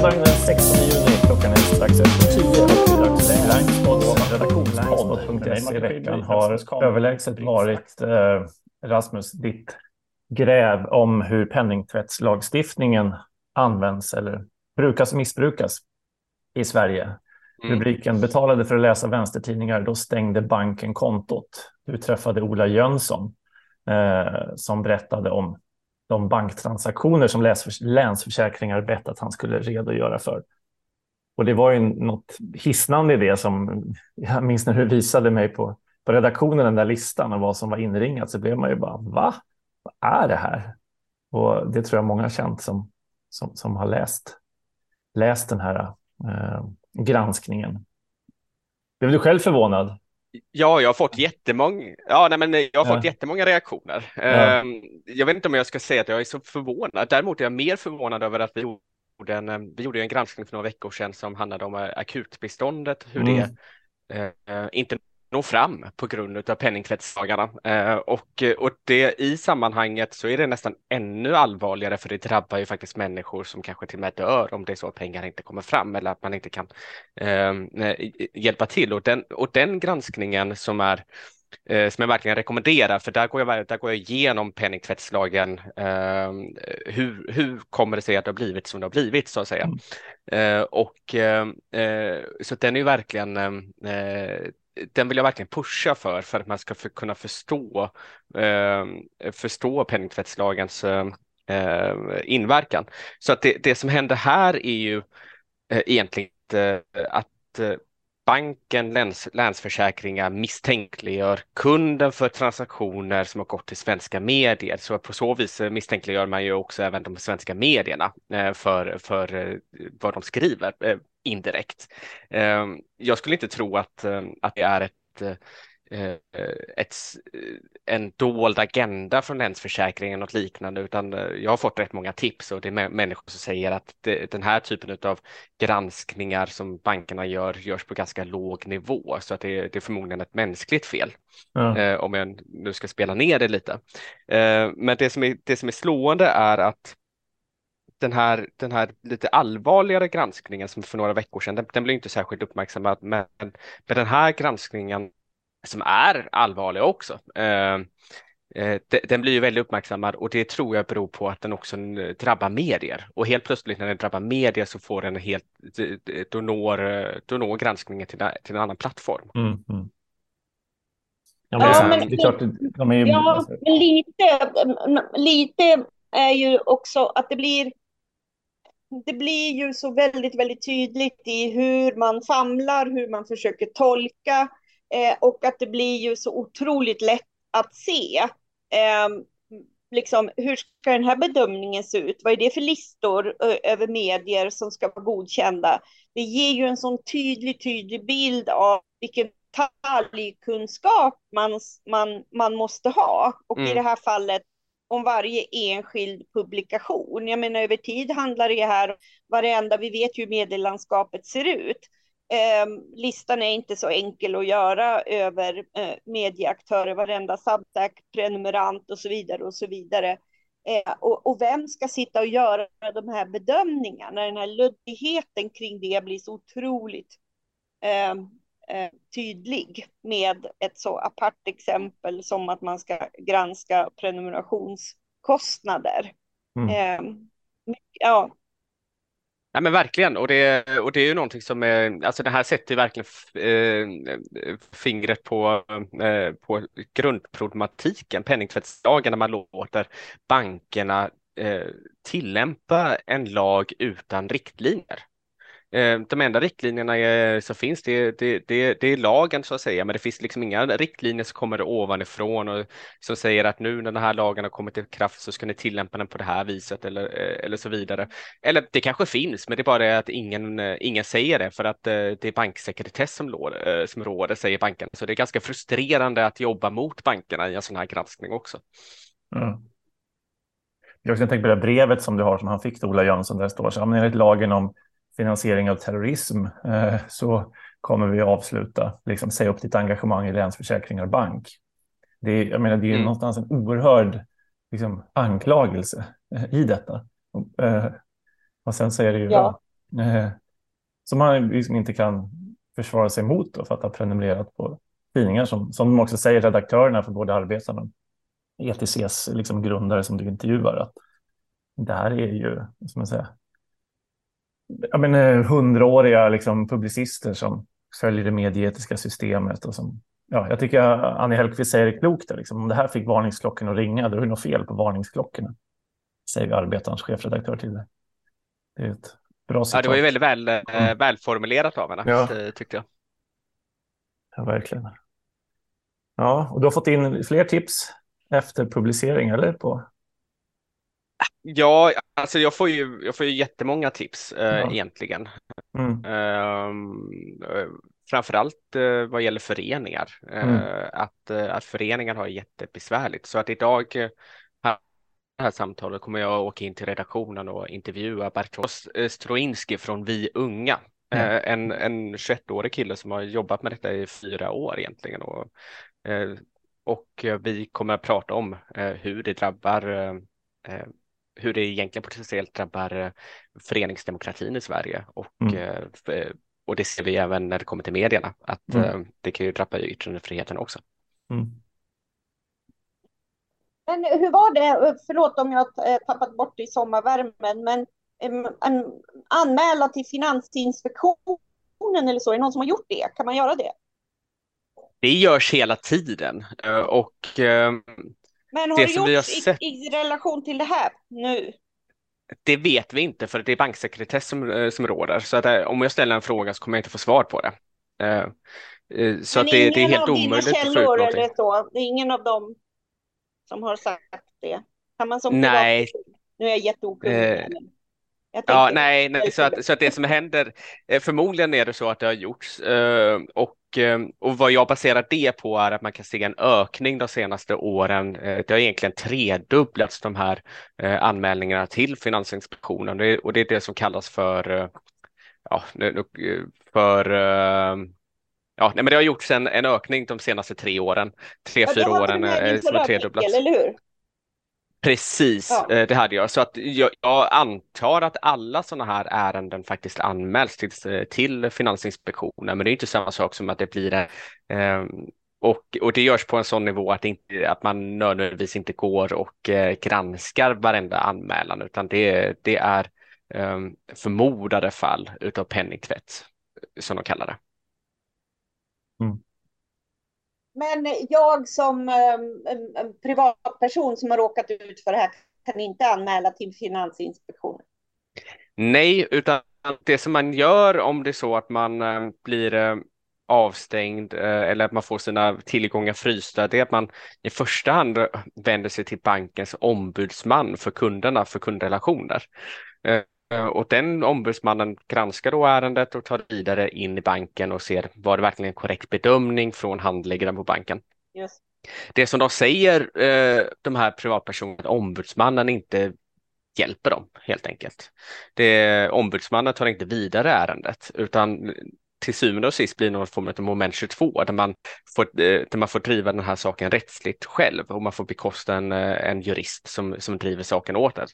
fredagen den 16 juni. Klockan är strax efter 10 och dags för i veckan har överlägset varit eh, Rasmus, ditt gräv om hur penningtvättslagstiftningen används eller brukas och missbrukas i Sverige. Mm. Rubriken betalade för att läsa vänstertidningar, då stängde banken kontot. Du träffade Ola Jönsson eh, som berättade om de banktransaktioner som Länsförsäkringar bett att han skulle redogöra för. Och det var ju något hisnande i det som jag minns när du visade mig på, på redaktionen den där listan och vad som var inringat så blev man ju bara va? Vad är det här? Och det tror jag många har känt som, som, som har läst, läst den här eh, granskningen. Blev du själv förvånad? Ja, jag har fått jättemånga, ja, nej, men jag har ja. fått jättemånga reaktioner. Ja. Ehm, jag vet inte om jag ska säga att jag är så förvånad. Däremot är jag mer förvånad över att vi gjorde en, eh, vi gjorde en granskning för några veckor sedan som handlade om eh, akutbeståndet, hur mm. det eh, inte nå fram på grund av penningtvättslagarna. Eh, och, och det, i sammanhanget så är det nästan ännu allvarligare för det drabbar ju faktiskt människor som kanske till och med dör om det är så att pengar inte kommer fram eller att man inte kan eh, hjälpa till. Och den, och den granskningen som är eh, som jag verkligen rekommenderar, för där går jag, där går jag igenom penningtvättslagen. Eh, hur, hur kommer det sig att det har blivit som det har blivit så att säga? Mm. Eh, och eh, så den är ju verkligen den vill jag verkligen pusha för, för att man ska för, kunna förstå, eh, förstå penningtvättslagens eh, inverkan. Så att det, det som händer här är ju eh, egentligen att eh, banken, läns, Länsförsäkringar misstänkliggör kunden för transaktioner som har gått till svenska medier. Så på så vis eh, misstänkliggör man ju också även de svenska medierna eh, för, för eh, vad de skriver eh, indirekt. Ehm, jag skulle inte tro att, eh, att det är ett, eh, ett, en dold agenda från Länsförsäkringen och liknande, utan eh, jag har fått rätt många tips och det är människor som säger att det, den här typen av granskningar som bankerna gör görs på ganska låg nivå, så att det, det är förmodligen ett mänskligt fel, ja. om jag nu ska spela ner det lite. Men det som är, det som är slående är att den här, den här lite allvarligare granskningen som för några veckor sedan, den, den blev inte särskilt uppmärksammad, men, men den här granskningen som är allvarlig också, eh, eh, den blir ju väldigt uppmärksammad och det tror jag beror på att den också drabbar medier och helt plötsligt när den drabbar medier så får den helt, då når, då når granskningen till, till en annan plattform. Mm, mm. Ja, men, ja, men, det är klart, de är ju... Ja, men lite, lite är ju också att det blir det blir ju så väldigt, väldigt tydligt i hur man famlar, hur man försöker tolka eh, och att det blir ju så otroligt lätt att se. Eh, liksom, hur ska den här bedömningen se ut? Vad är det för listor över medier som ska vara godkända? Det ger ju en sån tydlig, tydlig bild av vilken detaljkunskap man, man, man måste ha. Och mm. i det här fallet om varje enskild publikation. Jag menar över tid handlar det här varenda, vi vet ju hur medielandskapet ser ut. Eh, listan är inte så enkel att göra över eh, medieaktörer, varenda Substack, prenumerant och så vidare och så vidare. Eh, och, och, vem ska sitta och göra de här bedömningarna? Den här luddigheten kring det blir så otroligt ehm, Eh, tydlig med ett så apart exempel som att man ska granska prenumerationskostnader. Mm. Eh, ja. Ja men verkligen och det, och det är ju någonting som är, alltså det här sätter verkligen eh, fingret på, eh, på grundproblematiken, penningtvättslagen, när man låter bankerna eh, tillämpa en lag utan riktlinjer. Eh, de enda riktlinjerna som finns, det, det, det, det, är lagen så att säga, men det finns liksom inga riktlinjer som kommer ovanifrån och som säger att nu när den här lagen har kommit i kraft så ska ni tillämpa den på det här viset eller, eh, eller så vidare. Eller det kanske finns, men det är bara det att ingen, eh, ingen säger det för att det är banksekretess som, råder, som råder, säger banken. Så det är ganska frustrerande att jobba mot bankerna i en sån här granskning också. Mm. Jag tänker på det brevet som du har som han fick till Ola Jönsson där det står så här, enligt lagen om finansiering av terrorism eh, så kommer vi avsluta, liksom säga upp ditt engagemang i Länsförsäkringar Bank. Det är, jag menar, det är mm. någonstans en oerhörd liksom, anklagelse eh, i detta. Eh, och sen säger det ju, ja. som man liksom inte kan försvara sig mot då, för att ha prenumererat på tidningar som, som de också säger redaktörerna för både Arbetarna och ETCs liksom grundare som du intervjuar. Att det här är ju, som man säger, jag menar, hundraåriga liksom, publicister som följer det medieetiska systemet och som ja, jag tycker Annie Hellquist säger det klokt. Där, liksom. Om det här fick varningsklockorna att ringa, då är det något fel på varningsklockorna. Säger arbetarens chefredaktör till det. Det är ett bra citat. Ja, det var ju väldigt väl, eh, mm. välformulerat av henne, ja. tyckte jag. Ja, verkligen. Ja, och du har fått in fler tips efter publicering, eller? På... Ja, alltså jag får ju, jag får ju jättemånga tips eh, ja. egentligen. Mm. Um, framförallt eh, vad gäller föreningar. Eh, mm. Att, eh, att föreningar har jättebesvärligt. Så att idag här, det här samtalet kommer jag åka in till redaktionen och intervjua Bartosz Stroinski från Vi Unga. Mm. En, en 21-årig kille som har jobbat med detta i fyra år egentligen. Och, och vi kommer att prata om hur det drabbar hur det egentligen potentiellt drabbar föreningsdemokratin i Sverige och mm och det ser vi även när det kommer till medierna, att mm. Eh, det kan ju drabba yttrandefriheten också. Mm. Men hur var det, förlåt om jag eh, tappat bort det i sommarvärmen, men en anmäla till Finansinspektionen eller så, är det någon som har gjort det? Kan man göra det? Det görs hela tiden eh, och men har det, det gjorts har sett... i, i relation till det här nu? Det vet vi inte för det är banksekretess som, eh, som råder. Så att, eh, om jag ställer en fråga så kommer jag inte få svar på det. Uh, uh, så att det, det, är helt omöjligt att få ut någonting. Så, det är ingen av dem som har sagt det? Kan man som Nej. Nu är jag jätteokunnig. Uh, ja, nej, nej så, att, så att det som händer, förmodligen är det så att det har gjorts och Eh, och vad jag baserar det på är att man kan se en ökning de senaste åren. Eh, det har egentligen tredubblats de här eh, anmälningarna till Finansinspektionen och det är det som kallas för ja, för Ja, nej, men det har gjorts en, en ökning de senaste tre åren, tre, ja, fyra åren som har tredubblats. Eller hur? Precis, ja. Eh, det hade jag. Så att jag, jag antar att alla sådana här ärenden faktiskt anmäls till, till Finansinspektionen, men det är inte samma sak som att det blir det. Eh, och, och det görs på en sån nivå att, inte, att man nödvändigtvis inte går och eh, granskar varenda anmälan, utan det, det är eh, förmodade fall utav penningtvätt, som de kallar det. Mm. Men jag som um, privatperson som har råkat ut för det här kan inte anmäla till Finansinspektionen. Nej, utan det som man gör om det är så att man um, blir um, avstängd eh, eller att man får sina tillgångar frysta, det är att man i första hand vänder sig till bankens ombudsman för kunderna, för kundrelationer. Eh, Eh, och den ombudsmannen granskar då ärendet och tar vidare in i banken och ser var det verkligen en korrekt bedömning från handläggaren på banken. Just. Det som de säger, eh, de här privatpersonerna, ombudsmannen inte hjälper dem helt enkelt. Det, ombudsmannen tar inte vidare ärendet utan till syvende och sist blir det någon form av moment 22 där man, får, eh, där man får driva den här saken rättsligt själv och man får bekosta en, en jurist som, som driver saken åt en.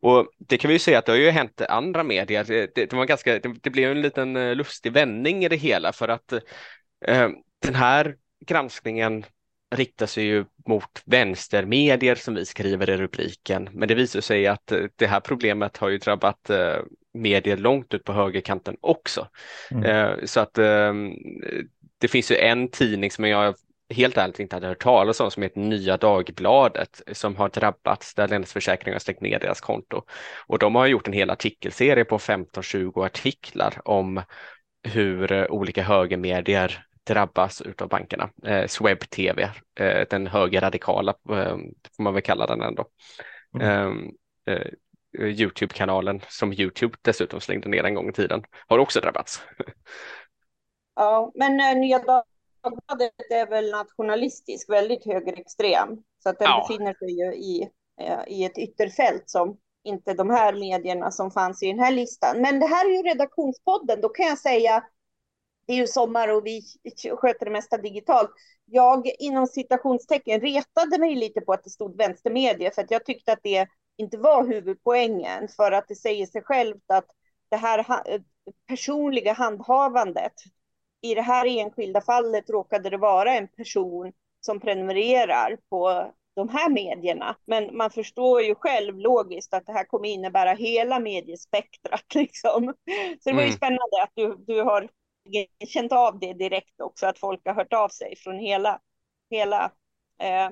Och det kan vi ju säga att det har ju hänt andra medier. Det, det, var ganska, det, det, blev en liten eh, lustig vändning i det hela för att eh, den här granskningen riktar sig ju mot vänstermedier som vi skriver i rubriken. Men det visar sig att eh, det här problemet har ju drabbat eh, medier långt ut på högerkanten också. Mm. Eh, så att eh, det finns ju en tidning som jag helt ärligt inte hade hört talas om som heter Nya Dagbladet som har drabbats där Länsförsäkringar har stängt ner deras konto. Och de har gjort en hel artikelserie på 15-20 artiklar om hur eh, olika högermedier drabbas utav bankerna. Eh, Sweb TV, eh, den högerradikala eh, får man väl kalla den ändå. Mm. Ehm, eh, Youtube-kanalen som Youtube dessutom slängde ner en gång i tiden har också drabbats. Ja, men eh, Nya Dagbladet är väl nationalistisk, väldigt högerextrem. Så att den ja. befinner sig ju i, eh, i ett ytterfält som inte de här medierna som fanns i den här listan. Men det här är ju redaktionspodden, då kan jag säga det är ju sommar och vi sköter det mesta digitalt. Jag inom citationstecken retade mig lite på att det stod vänstermedier för att jag tyckte att det inte var huvudpoängen för att det säger sig självt att det här personliga handhavandet. I det här enskilda fallet råkade det vara en person som prenumererar på de här medierna. Men man förstår ju själv logiskt att det här kommer innebära hela mediespektrat. Liksom. Så det var ju mm. spännande att du, du har känt av det direkt också, att folk har hört av sig från hela, hela eh,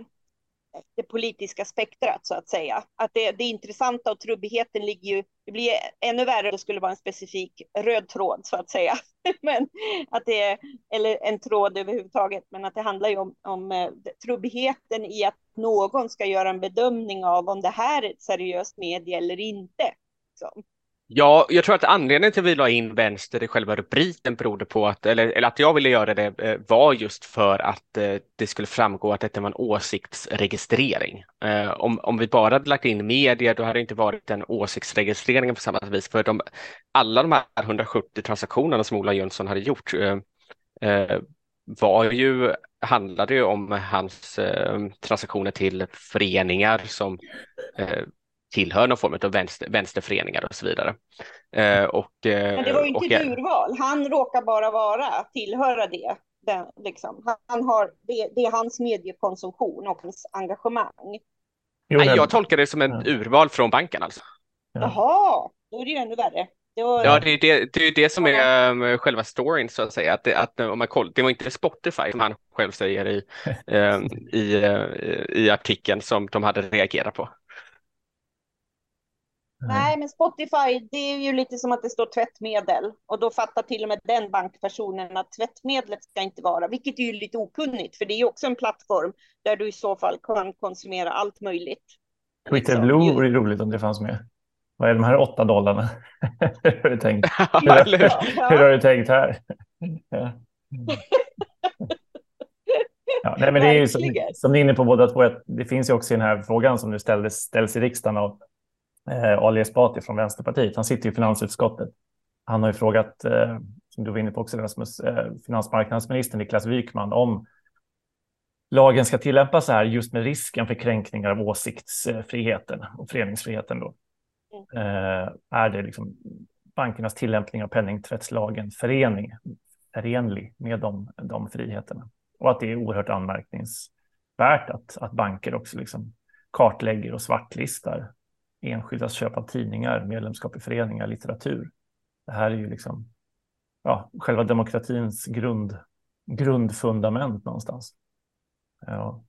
det politiska spektrat så att säga. Att det, det intressanta och trubbigheten ligger ju, det blir ännu värre om det skulle vara en specifik röd tråd så att säga. men att det är, eller en tråd överhuvudtaget, men att det handlar ju om, om eh, trubbigheten i att någon ska göra en bedömning av om det här är ett seriöst medie eller inte. Så. Ja, jag tror att anledningen till att vi la in vänster i själva rubriken berodde på att, eller, eller att jag ville göra det eh, var just för att eh, det skulle framgå att detta var en åsiktsregistrering. Eh, om, om vi bara hade lagt in media, då hade det inte varit en åsiktsregistrering på samma vis, för de, alla de här 170 transaktionerna som Ola Jönsson hade gjort eh, eh, var ju, handlade ju om hans transaktioner till föreningar som tillhör någon form av vänster, vänsterföreningar och så vidare. Eh, och, eh, Men det var ju inte ett urval, han råkar bara vara, tillhöra det. Den, liksom. han har, det, det, är hans mediekonsumtion och hans engagemang. Jo, Nej, jag tolkar det som en ja. urval från banken alltså. Jaha, då är det ju ännu värre. Var... Ja, det är det, det är det som är um, själva storyn så att säga. Att, det, att om man kollar, det var inte Spotify som han själv säger i, um, i, uh, i artikeln som de hade reagerat på. Nej, men Spotify, det är ju lite som att det står tvättmedel och då fattar till och med den bankpersonen att tvättmedlet ska inte vara, vilket är ju lite okunnigt, för det är ju också en plattform där du i så fall kan konsumera allt möjligt. Twitter liksom. Blue vore roligt om det fanns med. Vad är de här åtta dollarna? hur, har du tänkt? hur, hur, hur har du tänkt här? ja. Ja, nej, men det är ju som, som ni är inne på båda två, det finns ju också i den här frågan som nu ställdes, ställs i riksdagen av eh, Ali Esbati från Vänsterpartiet. Han sitter i finansutskottet. Han har ju frågat, eh, som du var inne på också Rasmus, eh, finansmarknadsminister Niklas Wykman om lagen ska tillämpas så här just med risken för kränkningar av åsiktsfriheten och föreningsfriheten. Då. Eh, är det liksom bankernas tillämpning av penningtvättslagen förening, förenlig med de, de friheterna? Och att det är oerhört anmärkningsvärt att, att banker också liksom kartlägger och svartlistar enskildas köp av tidningar, medlemskap i föreningar, litteratur. Det här är ju liksom ja, själva demokratins grund, grundfundament någonstans. Ja,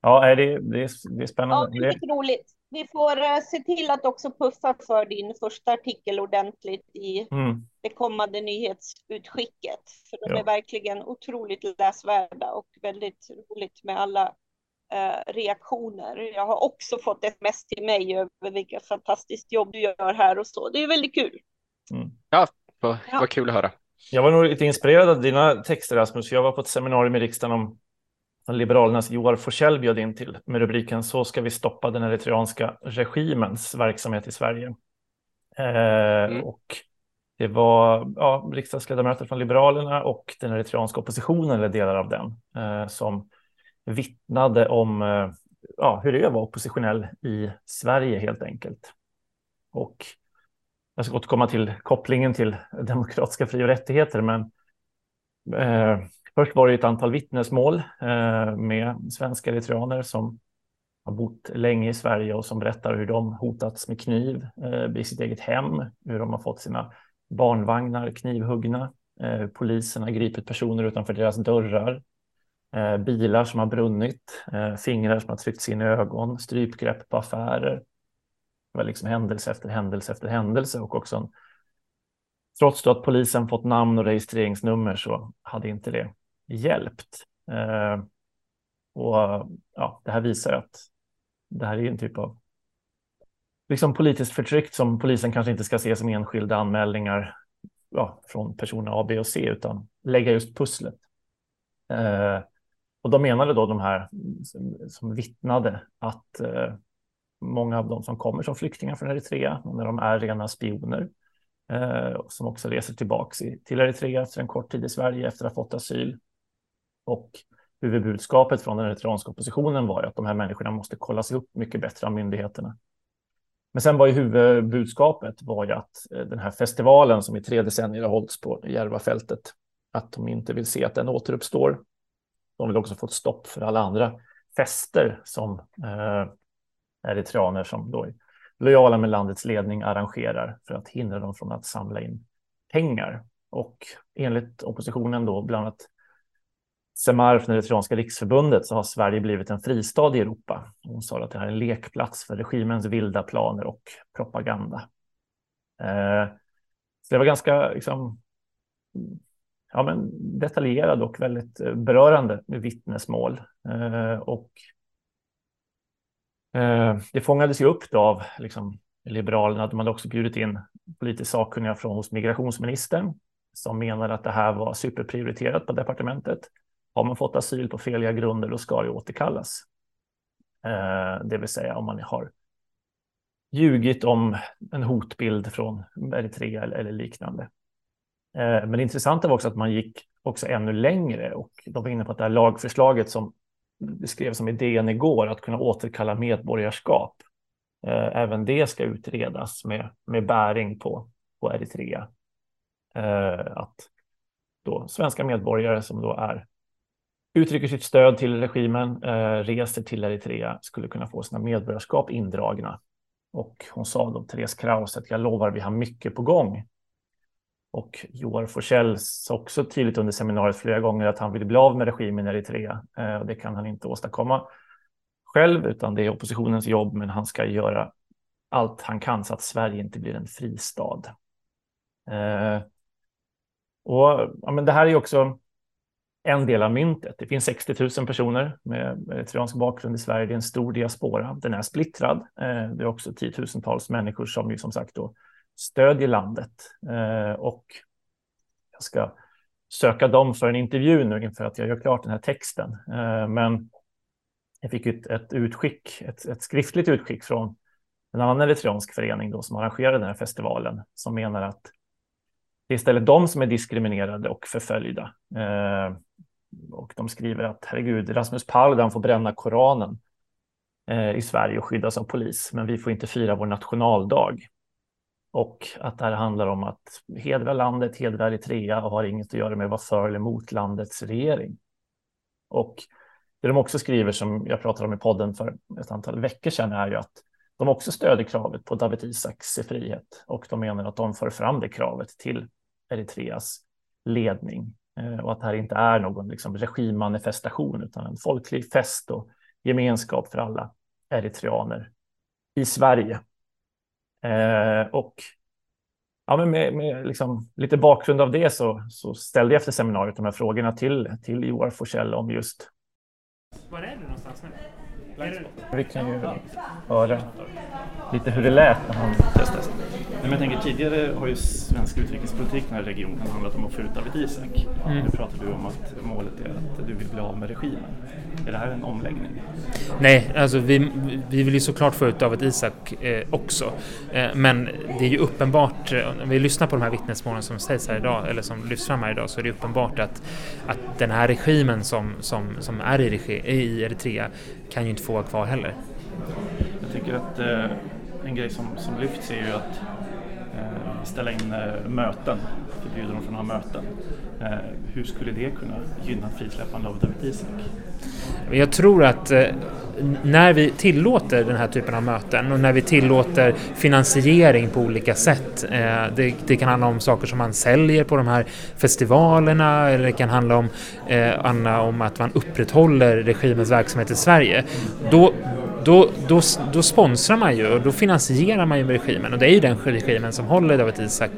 ja det, det, är, det är spännande. Ja, det är roligt. Vi får uh, se till att också puffa för din första artikel ordentligt i mm. det kommande nyhetsutskicket. För de ja. är verkligen otroligt läsvärda och väldigt roligt med alla Eh, reaktioner. Jag har också fått ett mess till mig över vilka fantastiskt jobb du gör här och så. Det är väldigt kul. Mm. Ja, vad, ja. vad kul att höra. Jag var nog lite inspirerad av dina texter Rasmus. Jag var på ett seminarium i riksdagen om Liberalernas Joar Forsell bjöd in till med rubriken Så ska vi stoppa den eritreanska regimens verksamhet i Sverige. Eh, mm. Och det var ja, riksdagsledamöter från Liberalerna och den eritreanska oppositionen eller delar av den eh, som vittnade om eh, ja, hur det är att vara oppositionell i Sverige helt enkelt. Och jag ska återkomma till kopplingen till demokratiska fri och rättigheter, men eh, först var det ett antal vittnesmål eh, med svenska eritreaner som har bott länge i Sverige och som berättar hur de hotats med kniv eh, i sitt eget hem, hur de har fått sina barnvagnar knivhuggna, eh, polisen har gripit personer utanför deras dörrar, eh, bilar som har brunnit, eh, fingrar som har tryckts in i ögon, strypgrepp på affärer. Det var liksom händelse efter händelse efter händelse och också en, trots att polisen fått namn och registreringsnummer så hade inte det hjälpt. Eh, och ja, det här visar att det här är en typ av liksom politiskt förtryck som polisen kanske inte ska se som enskilda anmälningar ja, från personer A, B och C, utan lägga just pusslet. Eh, och de menade då de här som vittnade att eh, många av de som kommer som flyktingar från Eritrea, när de är rena spioner, eh, som också reser tillbaka till Eritrea efter en kort tid i Sverige efter att ha fått asyl. Och huvudbudskapet från den eritreanska oppositionen var att de här människorna måste kollas upp mycket bättre av myndigheterna. Men sen var ju huvudbudskapet var ju att eh, den här festivalen som i tre decennier har hållits på Järvafältet, att de inte vill se att den återuppstår. De vill också få ett stopp för alla andra fester som eh, eritreaner som då är lojala med landets ledning arrangerar för att hindra dem från att samla in pengar. Och enligt oppositionen då, bland annat Semar från eritreanska riksförbundet, så har Sverige blivit en fristad i Europa. Hon sa att det här är en lekplats för regimens vilda planer och propaganda. Eh, så det var ganska liksom, ja, men detaljerad och väldigt eh, berörande vittnesmål. Eh, och eh, det fångades ju upp av liksom, Liberalerna. De hade också bjudit in politiskt sakkunniga från hos migrationsministern som menade att det här var superprioriterat på departementet. Har man fått asyl på feliga grunder, då ska det återkallas. Eh, det vill säga om man har ljugit om en hotbild från Eritrea eller liknande. Eh, men det intressanta var också att man gick också ännu längre och de var inne på att det här lagförslaget som det skrevs som idén igår, att kunna återkalla medborgarskap. Eh, även det ska utredas med, med bäring på, på Eritrea. Eh, att då svenska medborgare som då är uttrycker sitt stöd till regimen, reser till Eritrea, skulle kunna få sina medborgarskap indragna. Och hon sa då, Therese Kraus, att jag lovar, vi har mycket på gång. Och Joar Forsell sa också tydligt under seminariet flera gånger att han vill bli av med regimen i Eritrea. Eh, det kan han inte åstadkomma själv, utan det är oppositionens jobb, men han ska göra allt han kan så att Sverige inte blir en fristad. Eh, och ja, men det här är också en del av myntet. Det finns 60 000 personer med eritreansk bakgrund i Sverige. Det är en stor diaspora. Den är splittrad. Eh, det är också tiotusentals människor som ju som sagt då stödjer landet. Eh, och jag ska söka dem för en intervju nu inför att jag gör klart den här texten. Eh, men jag fick ett, ett utskick, ett, ett, skriftligt utskick från en annan eritreansk förening då, som arrangerade den här festivalen som menar att det är istället de som är diskriminerade och förföljda. Eh, och de skriver att herregud, Rasmus Paludan får bränna Koranen eh, i Sverige och skyddas av polis, men vi får inte fira vår nationaldag. Och att det här handlar om att hedra landet, hedra Eritrea och har inget att göra med att vara för eller mot landets regering. Och det de också skriver som jag pratade om i podden för ett antal veckor sedan är ju att de också stöder kravet på David Isaks frihet och de menar att de för fram det kravet till Eritreas ledning eh, och att det här inte är någon liksom regimmanifestation utan en folklig fest och gemenskap för alla eritreaner i Sverige. Eh, och ja, men med, med liksom lite bakgrund av det så, så ställde jag efter seminariet de här frågorna till, till Joar Forsell om just... Var är du någonstans nu? Vi kan ju höra lite hur det lät när han testade. Men jag tänker, tidigare har ju svensk utrikespolitik i den här regionen handlat om att få ut Dawit Isaak. Mm. Nu pratar du om att målet är att du vill bli av med regimen. Är det här en omläggning? Nej, alltså vi, vi vill ju såklart få ut Dawit Isaak eh, också. Eh, men det är ju uppenbart, eh, om vi lyssnar på de här vittnesmålen som sägs här idag, eller som lyfts fram här idag, så är det uppenbart att, att den här regimen som, som, som är i, regi, i Eritrea kan ju inte få vara kvar heller. Jag tycker att eh, en grej som, som lyfts är ju att ställa in eh, möten, förbjuda dem från att ha möten. Eh, hur skulle det kunna gynna frisläppande av Dawit Isaak? Jag tror att eh, när vi tillåter den här typen av möten och när vi tillåter finansiering på olika sätt. Det, det, kan handla om saker som man säljer på de här festivalerna eller det kan handla om, eh, om att man upprätthåller regimens verksamhet i Sverige. Då, då, då, då sponsrar man ju och då finansierar man ju regimen och det är ju den regimen som håller Dawit Isaak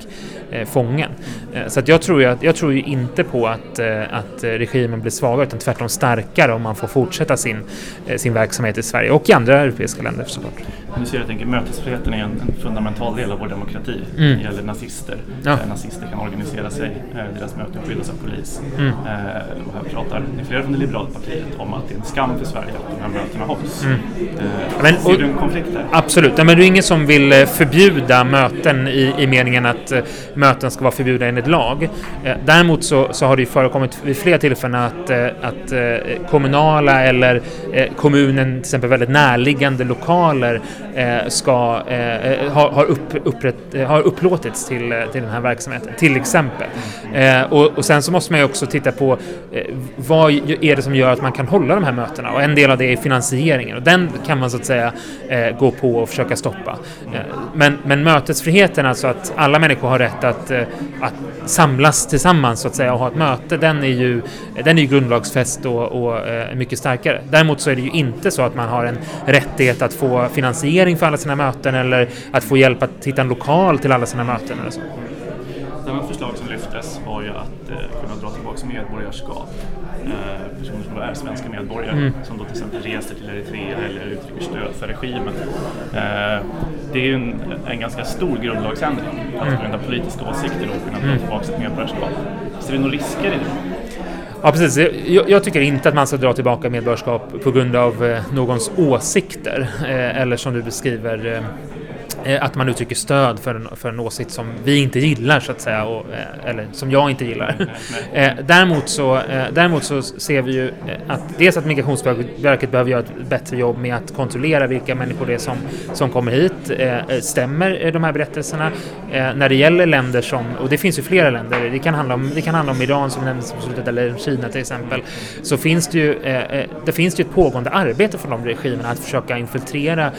eh, fången. Eh, så att jag, tror ju att, jag tror ju inte på att, eh, att regimen blir svagare utan tvärtom starkare om man får fortsätta sin, eh, sin verksamhet i Sverige och i andra europeiska länder såklart. Du ser, jag tänker, mötesfriheten är en, en fundamental del av vår demokrati. Mm. Det gäller nazister. Ja. Eh, nazister kan organisera sig, eh, deras möten skyddas av polis. Mm. Eh, och här pratar flera från det liberala partiet om att det är en skam för Sverige att de här mötena hålls. Mm. Eh, men, ser du en konflikt där? Absolut, men det är ingen som vill eh, förbjuda möten i, i meningen att eh, möten ska vara förbjudna enligt lag. Däremot så, så har det ju förekommit vid flera tillfällen att, att kommunala eller kommunen till exempel väldigt närliggande lokaler eh, Eh, ska, eh, eh, har, har, upp, upprätt, eh, har upplåtits till, till den här verksamheten, till exempel. och, och sen så måste man ju också titta på vad är det som gör att man kan hålla de här mötena och en del av det är finansieringen och den kan man så att säga gå på och försöka stoppa. men, men mötesfriheten, alltså att alla människor har rätt att, att samlas tillsammans så att säga och ha ett möte, den är ju, den är ju grundlagsfäst och, och mycket starkare. Däremot så är det ju inte så att man har en rättighet att få finansiering för alla sina möten eller att få hjälp att hitta en lokal till alla sina möten eller så. Ett annat förslag som lyftes var ju att eh, kunna dra tillbaka medborgarskap. Eh, personer som är svenska medborgare mm. som då till exempel reser till Eritrea eller uttrycker stöd för regimen. Eh, det är ju en, en ganska stor grundlagsändring att mm. på grund av politiska åsikter då kunna dra mm. tillbaka ett medborgarskap. Ser du några risker i det? Ja, precis. Jag, jag, tycker inte att man ska dra tillbaka medborgarskap på grund av eh, någons åsikter eh, eller som du beskriver eh, att man uttrycker stöd för en, för en åsikt som vi inte gillar så att säga, och, eh, eller som jag inte gillar. Eh, däremot, så, däremot så ser vi ju att dels att Migrationsverket behöver göra ett bättre jobb med att kontrollera vilka människor det är som, som kommer hit. Stämmer de här berättelserna? När det gäller länder som, och det finns ju flera länder, det kan handla om, det kan handla om Iran som nämndes på slutet eller Kina till exempel, så finns det ju, det finns ju ett pågående arbete från de regimerna att försöka infiltrera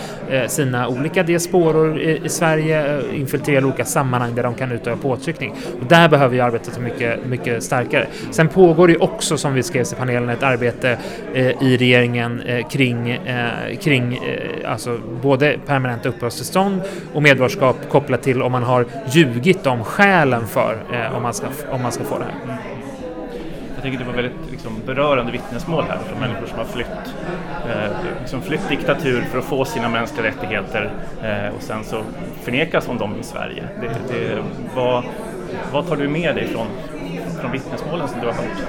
sina olika diasporor i, i Sverige eh, infiltrerar olika sammanhang där de kan utöva påtryckning. Och där behöver ju arbetet mycket, mycket starkare. Sen pågår det också, som vi skrev i panelen, ett arbete eh, i regeringen eh, kring, eh, kring eh, alltså både permanenta uppehållstillstånd och medborgarskap kopplat till om man har ljugit om skälen för eh, om, man ska, om man ska få det här. Jag tycker det var väldigt liksom, berörande vittnesmål här från människor som har flytt, eh, liksom flytt diktatur för att få sina mänskliga rättigheter eh, och sen så förnekas om dem i Sverige. Det, det, vad, vad tar du med dig från, från vittnesmålen som du har hört?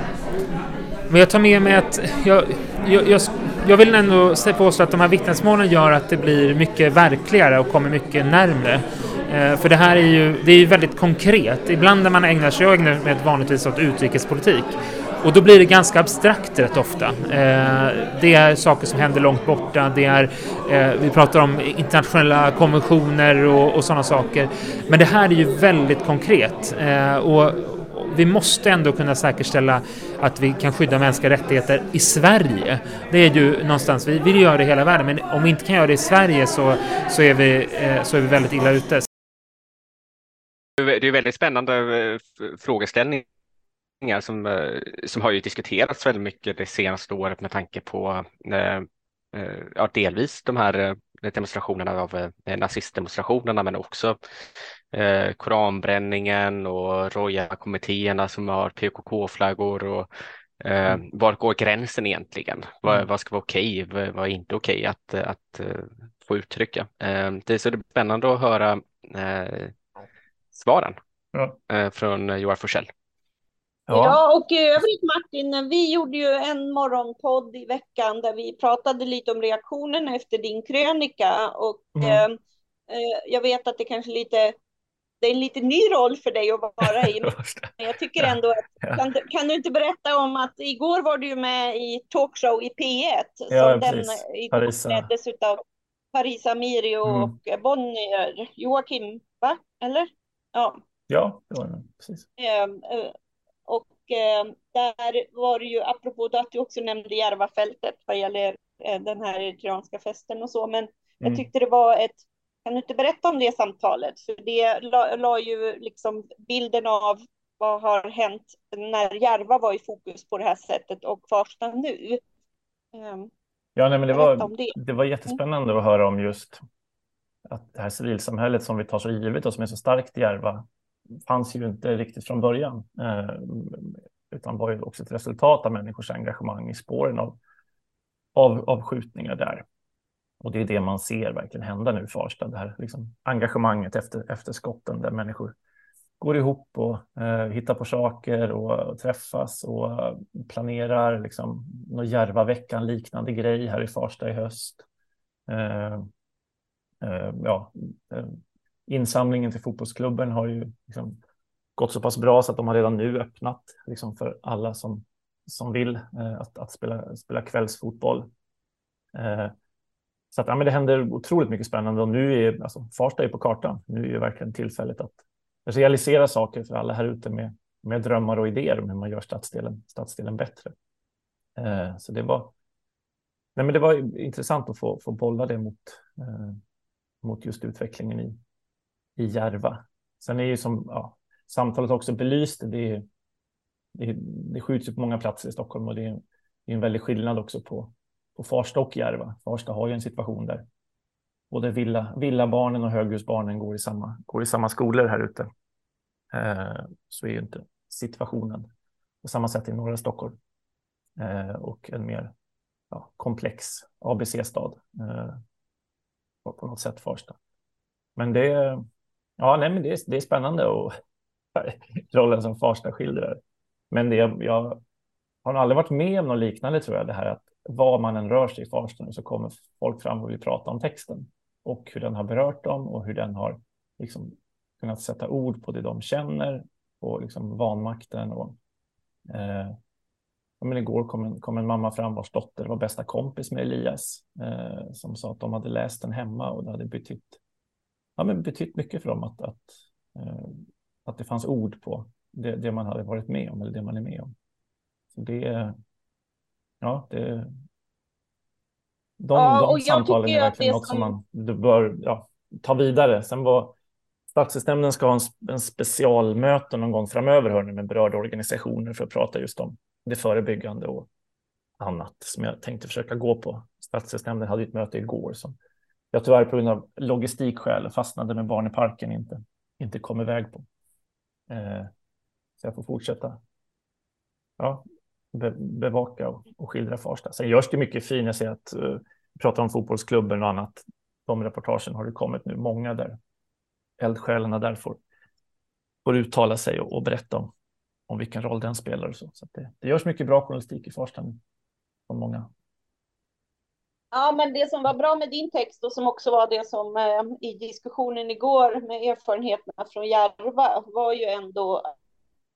Men jag tar med mig att jag, jag, jag, jag vill ändå påstå att de här vittnesmålen gör att det blir mycket verkligare och kommer mycket närmre. Eh, för det här är ju det är väldigt konkret. Ibland när man ägnar sig, jag ägnar mig vanligtvis åt utrikespolitik, och då blir det ganska abstrakt rätt ofta. Eh, det är saker som händer långt borta, det är, eh, vi pratar om internationella konventioner och, och sådana saker. Men det här är ju väldigt konkret. Eh, och vi måste ändå kunna säkerställa att vi kan skydda mänskliga rättigheter i Sverige. Det är ju någonstans, vi vill göra det i hela världen, men om vi inte kan göra det i Sverige så, så, är, vi, eh, så är vi väldigt illa ute. Det är väldigt spännande eh, frågeställning som, eh, som har ju diskuterats väldigt mycket det senaste året med tanke på eh, eh, ja, delvis de här demonstrationerna av nazistdemonstrationerna men också eh, koranbränningen och Roja-kommittéerna som har PKK-flaggor och eh, mm. var går gränsen egentligen? Vad, mm. vad ska vara okej? Vad, vad är inte okej att, att, att få uttrycka? Eh, det är så det är spännande att höra svaren ja. från Joar Forsell. Ja. ja, och i övrigt Martin, vi gjorde ju en morgonpodd i veckan där vi pratade lite om reaktionen efter din krönika och mm. Eh, eh, jag vet att det kanske lite det är en lite ny roll för dig att vara i. Men jag tycker ändå att, kan, kan, du inte berätta om att igår var du med i talkshow i P1? Ja, som den Parisa. leddes av Parisa Amiri och mm. Bonnier, Joakim, va? Eller? Ja. Ja, det var det. Precis. Eh, där var det ju, apropå att du också nämnde Järvafältet vad gäller eh, den här eritreanska festen och så, men mm. jag tyckte det var ett, kan du inte berätta om det samtalet? För det la, la ju liksom bilden av vad har hänt när Järva var i fokus på det här sättet och Farsta nu. Um, ja, nej, men det var, det. det var jättespännande att höra om just att det här civilsamhället som vi tar så givet och som är så starkt i Järva fanns ju inte riktigt från början, eh, utan var ju också ett resultat av människors engagemang i spåren av, av, av skjutningar där. Och det är det man ser verkligen hända nu i Farsta, det här liksom engagemanget efter, efter skotten där människor går ihop och eh, hittar på saker och, och träffas och uh, planerar liksom någon Järvaveckan liknande grej här i Farsta i höst. Eh, eh, ja, eh, insamlingen till fotbollsklubben har ju liksom gått så pass bra så att de har redan nu öppnat liksom för alla som, som vill eh, att, att spela, spela kvällsfotboll. Eh, så att, ja, men det händer otroligt mycket spännande och nu är alltså, Farsta är på kartan. Nu är ju verkligen tillfället att realisera saker för alla här ute med, med drömmar och idéer om hur man gör stadsdelen, stadsdelen bättre. Eh, så det var, nej, men det var intressant att få, få bolla det mot, eh, mot just utvecklingen i, i Järva. Sen är ju som ja, samtalet också belyst, det, det, det skjuts på många platser i Stockholm och det är, det är en väldig skillnad också på, på Farsta och Järva. Farsta har ju en situation där både villa, villabarnen och höghusbarnen går i samma, går i samma skolor här ute. Eh, så är ju inte situationen på samma sätt i norra Stockholm. Eh, och en mer ja, komplex ABC-stad eh, på något sätt Farsta. Men det, ja, nej, men det, är, det är spännande och rollen som Farsta skildrar. Men det, jag har nog aldrig varit med om något liknande tror jag, det här att var man än rör sig i Farsta så kommer folk fram och vill prata om texten och hur den har berört dem och hur den har liksom kunnat sätta ord på det de känner och liksom vanmakten. Och, eh, men igår kom en, kom en mamma fram vars dotter var bästa kompis med Elias eh, som sa att de hade läst den hemma och det hade betytt, ja, men betytt mycket för dem att, att, eh, att det fanns ord på det, det, man hade varit med om eller det man är med om. Så det, ja, det, de, ja, de samtalen är verkligen något som man bör ja, ta vidare. Sen var Stadsdelsnämnden ska ha en, en specialmöte någon gång framöver hörni, med berörda organisationer för att prata just om det förebyggande och annat som jag tänkte försöka gå på. Stadsdelsnämnden hade ett möte igår som jag tyvärr på grund av logistikskäl fastnade med barn i parken inte, inte kom iväg på. Eh, så jag får fortsätta ja, be, bevaka och, och skildra Farsta. Sen görs det mycket fint. Jag ser att uh, pratar om fotbollsklubben och annat. De reportagen har det kommit nu, många där eldsjälarna där får, får uttala sig och, och berätta om, om vilken roll den spelar. Och så så det, det görs mycket bra journalistik i Farsta från många. Ja, men det som var bra med din text och som också var det som eh, i diskussionen igår med erfarenheterna från Järva var ju ändå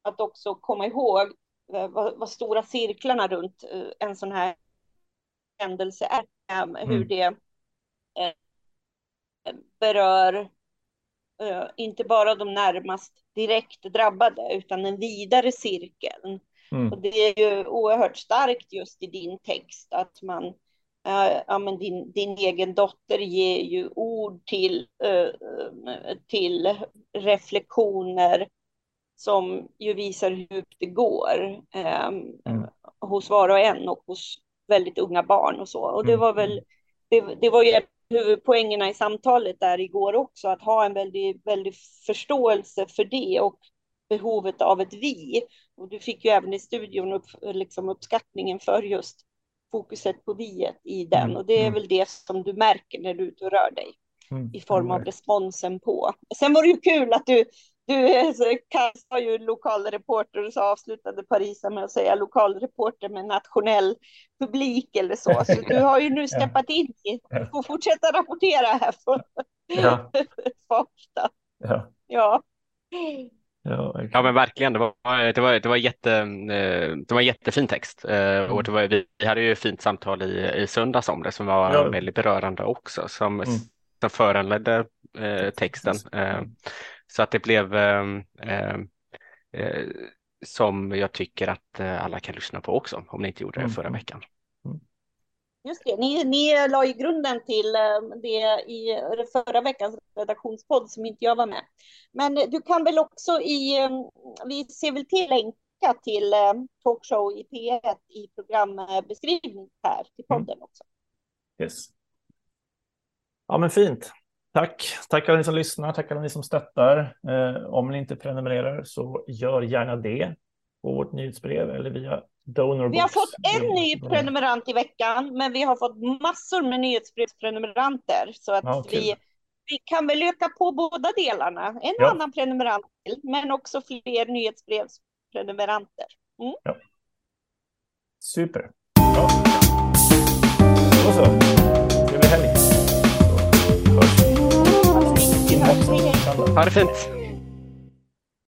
att också komma ihåg eh, vad, vad, stora cirklarna runt eh, en sån här händelse är, eh, hur mm. det eh, berör Eh, inte bara de närmast direkt drabbade utan den vidare cirkeln. Mm. Och det är ju oerhört starkt just i din text att man, ja, men din, din egen dotter ger ju ord till, äh, till reflektioner som ju visar hur djupt det går äh, mm. hos var och en och hos väldigt unga barn och så. Och det mm. var väl, det, det var ju huvudpoängerna i samtalet där igår också, att ha en väldig, väldig förståelse för det och behovet av ett vi. Och du fick ju även i studion upp, liksom uppskattningen för just fokuset på viet i den. Mm. Och det är mm. väl det som du märker när du är ute och rör dig mm. i form av responsen på. Sen var det ju kul att du du var ju lokalreporter och så avslutade Parisa med att säga lokalreporter med nationell publik eller så. Så du har ju nu steppat in i, du får fortsätta rapportera här från ja. Farsta. Ja. ja. Ja, ja, men verkligen. Det var, det var, det var, jätte, eh, det var en jättefin text. Eh, och det var, vi hade ju ett fint samtal i, i söndags om det som var ja. väldigt berörande också, som, mm. som föranledde eh, texten. Eh, så att det blev eh, som jag tycker att alla kan lyssna på också, om ni inte gjorde det mm. förra veckan. Just det, ni, ni la ju grunden till det i förra veckans redaktionspodd som inte jag var med. Men du kan väl också i, vi ser väl till länka till talkshow i P1 i programbeskrivning här till mm. podden också. Yes. Ja men fint. Tack. Tack alla ni som lyssnar. Tack alla ni som stöttar. Eh, om ni inte prenumererar så gör gärna det på vårt nyhetsbrev eller via Donorbox. Vi har fått en ny prenumerant i veckan, men vi har fått massor med nyhetsbrevsprenumeranter så att ja, vi, vi kan väl öka på båda delarna. En ja. annan prenumerant till, men också fler nyhetsbrevsprenumeranter. Mm. Ja. Super. Ja. Då så. Trevlig helg. Ha det fint.